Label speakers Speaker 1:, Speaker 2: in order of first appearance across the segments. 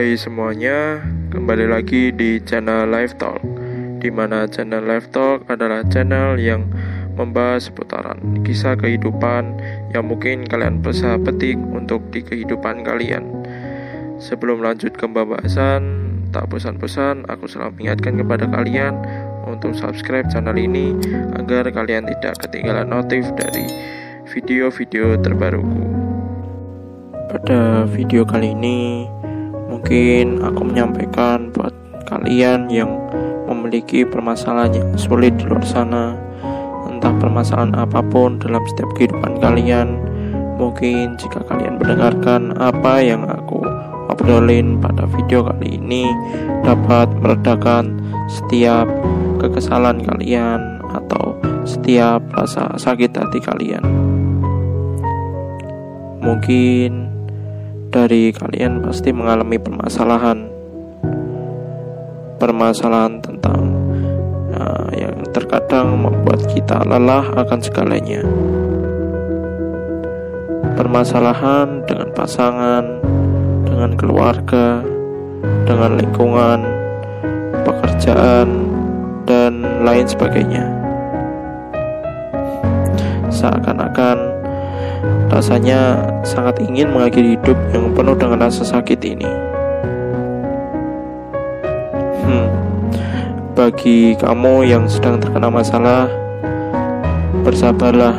Speaker 1: Hai semuanya, kembali lagi di channel Live Talk di mana channel Live Talk adalah channel yang membahas seputaran kisah kehidupan yang mungkin kalian bisa petik untuk di kehidupan kalian. Sebelum lanjut ke pembahasan, tak bosan-bosan aku selalu mengingatkan kepada kalian untuk subscribe channel ini agar kalian tidak ketinggalan notif dari video-video terbaruku. Pada video kali ini, Mungkin aku menyampaikan buat kalian yang memiliki permasalahan yang sulit di luar sana, entah permasalahan apa pun dalam setiap kehidupan kalian. Mungkin jika kalian mendengarkan apa yang aku obrolin pada video kali ini dapat meredakan setiap kekesalan kalian atau setiap rasa sakit hati kalian. Mungkin dari kalian pasti mengalami permasalahan. Permasalahan tentang uh, yang terkadang membuat kita lelah akan segalanya. Permasalahan dengan pasangan dengan keluarga dengan lingkungan pekerjaan dan lain sebagainya. Seakan-akan Rasanya sangat ingin mengakhiri hidup yang penuh dengan rasa sakit ini. Hmm, bagi kamu yang sedang terkena masalah, bersabarlah,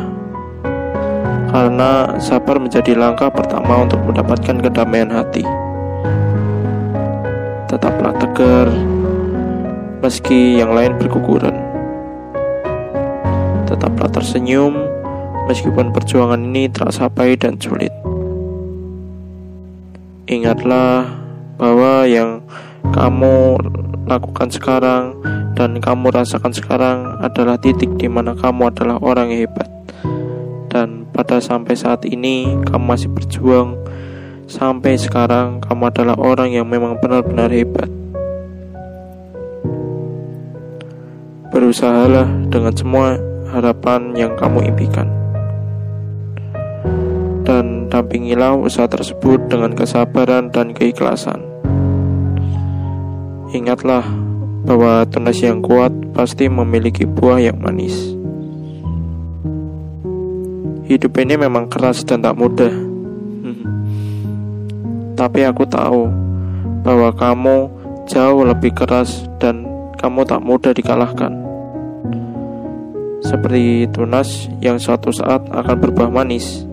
Speaker 1: karena sabar menjadi langkah pertama untuk mendapatkan kedamaian hati. Tetaplah tegar, meski yang lain berguguran. Tetaplah tersenyum meskipun perjuangan ini terasa pahit dan sulit. Ingatlah bahwa yang kamu lakukan sekarang dan kamu rasakan sekarang adalah titik di mana kamu adalah orang hebat. Dan pada sampai saat ini kamu masih berjuang sampai sekarang kamu adalah orang yang memang benar-benar hebat. Berusahalah dengan semua harapan yang kamu impikan dan dampingilah usaha tersebut dengan kesabaran dan keikhlasan. Ingatlah bahwa tunas yang kuat pasti memiliki buah yang manis. Hidup ini memang keras dan tak mudah. Tapi aku tahu bahwa kamu jauh lebih keras dan kamu tak mudah dikalahkan. Seperti tunas yang suatu saat akan berbuah manis.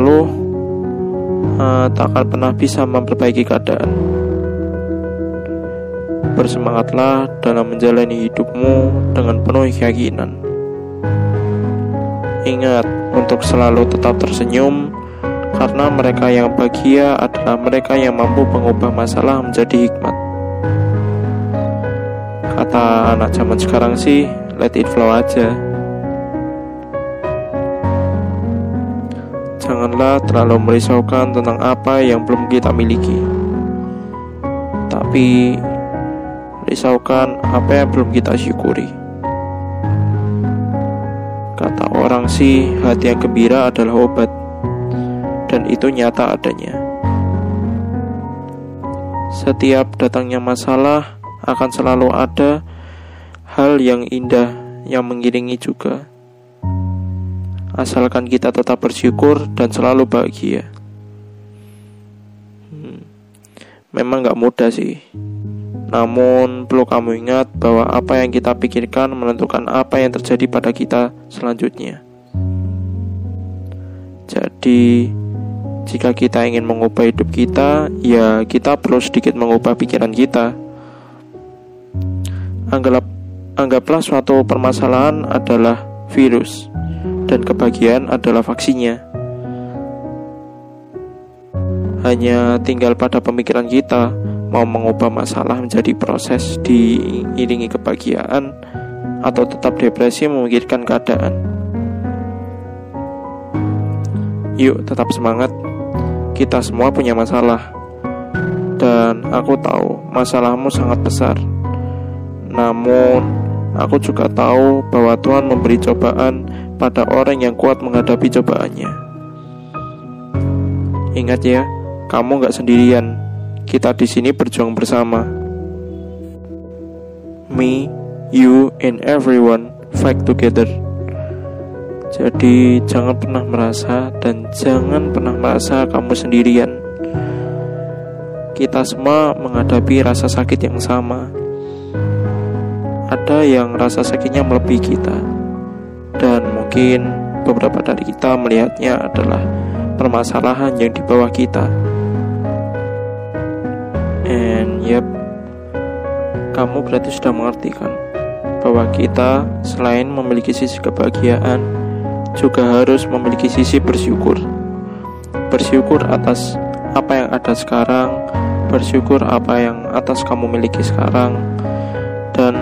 Speaker 1: Mengeluh uh, tak akan pernah bisa memperbaiki keadaan. Bersemangatlah dalam menjalani hidupmu dengan penuh keyakinan. Ingat untuk selalu tetap tersenyum, karena mereka yang bahagia adalah mereka yang mampu mengubah masalah menjadi hikmat. Kata anak zaman sekarang sih, let it flow aja. Janganlah terlalu merisaukan tentang apa yang belum kita miliki. Tapi risaukan apa yang belum kita syukuri. Kata orang sih, hati yang gembira adalah obat, dan itu nyata adanya. Setiap datangnya masalah akan selalu ada hal yang indah yang mengiringi juga asalkan kita tetap bersyukur dan selalu bahagia. Hmm, memang gak mudah sih. Namun perlu kamu ingat bahwa apa yang kita pikirkan menentukan apa yang terjadi pada kita selanjutnya. Jadi, jika kita ingin mengubah hidup kita, ya kita perlu sedikit mengubah pikiran kita. Anggaplah, anggaplah suatu permasalahan adalah virus dan kebahagiaan adalah vaksinnya. Hanya tinggal pada pemikiran kita mau mengubah masalah menjadi proses diiringi kebahagiaan atau tetap depresi memikirkan keadaan. Yuk, tetap semangat. Kita semua punya masalah. Dan aku tahu masalahmu sangat besar. Namun, aku juga tahu bahwa Tuhan memberi cobaan pada orang yang kuat menghadapi cobaannya. Ingat ya, kamu gak sendirian. Kita di sini berjuang bersama. Me, you, and everyone fight together. Jadi jangan pernah merasa dan jangan pernah merasa kamu sendirian. Kita semua menghadapi rasa sakit yang sama. Ada yang rasa sakitnya melebihi kita. Dan mungkin beberapa dari kita melihatnya adalah permasalahan yang di bawah kita. And yep, kamu berarti sudah mengerti kan bahwa kita selain memiliki sisi kebahagiaan, juga harus memiliki sisi bersyukur. Bersyukur atas apa yang ada sekarang, bersyukur apa yang atas kamu miliki sekarang, dan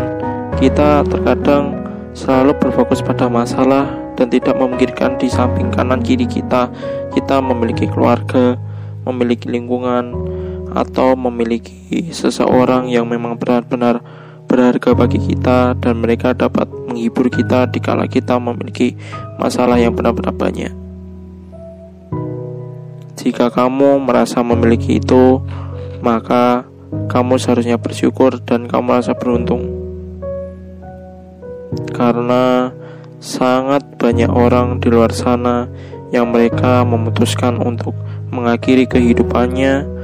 Speaker 1: kita terkadang selalu berfokus pada masalah dan tidak memikirkan di samping kanan kiri kita, kita memiliki keluarga, memiliki lingkungan, atau memiliki seseorang yang memang benar-benar berharga bagi kita dan mereka dapat menghibur kita dikala kita memiliki masalah yang benar-benar banyak. Jika kamu merasa memiliki itu, maka kamu seharusnya bersyukur dan kamu merasa beruntung. Karena sangat banyak orang di luar sana yang mereka memutuskan untuk mengakhiri kehidupannya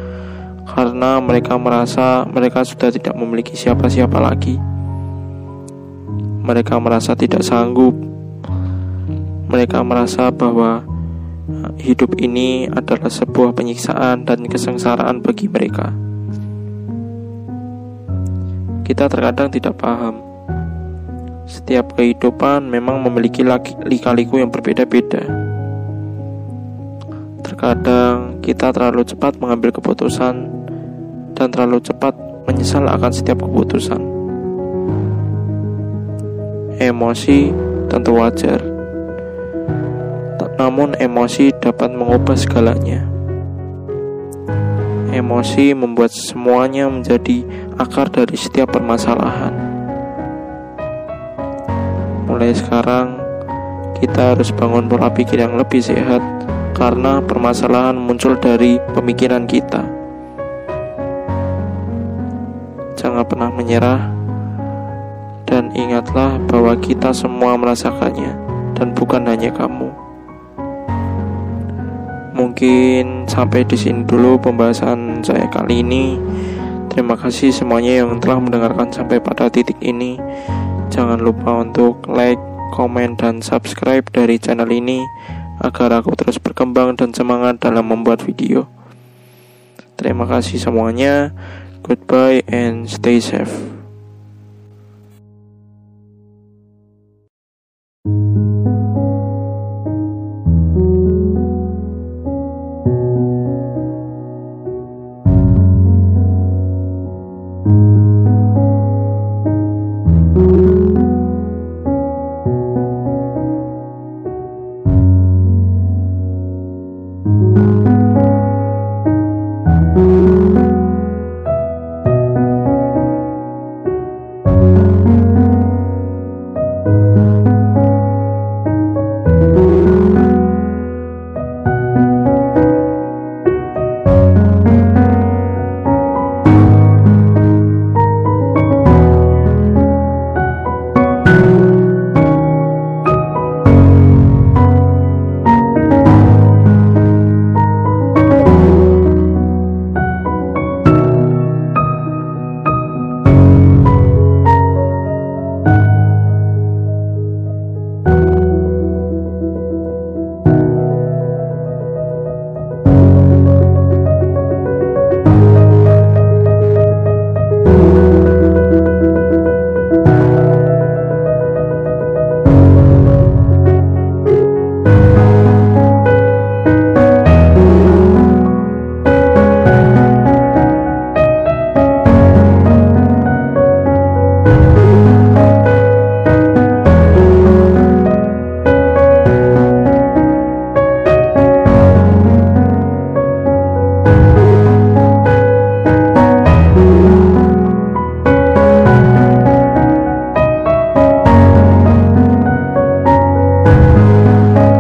Speaker 1: karena mereka merasa mereka sudah tidak memiliki siapa-siapa lagi. Mereka merasa tidak sanggup. Mereka merasa bahwa eh, hidup ini adalah sebuah penyiksaan dan kesengsaraan bagi mereka. Kita terkadang tidak paham. Setiap kehidupan memang memiliki lika-liku yang berbeda-beda. Terkadang kita terlalu cepat mengambil keputusan dan terlalu cepat menyesal akan setiap keputusan. Emosi tentu wajar, namun emosi dapat mengubah segalanya. Emosi membuat semuanya menjadi akar dari setiap permasalahan. Mulai sekarang, kita harus bangun pola pikir yang lebih sehat karena permasalahan muncul dari pemikiran kita. jangan pernah menyerah dan ingatlah bahwa kita semua merasakannya dan bukan hanya kamu. Mungkin sampai di sini dulu pembahasan saya kali ini. Terima kasih semuanya yang telah mendengarkan sampai pada titik ini. Jangan lupa untuk like, komen, dan subscribe dari channel ini agar aku terus berkembang dan semangat dalam membuat video. Terima kasih semuanya. Goodbye and stay safe.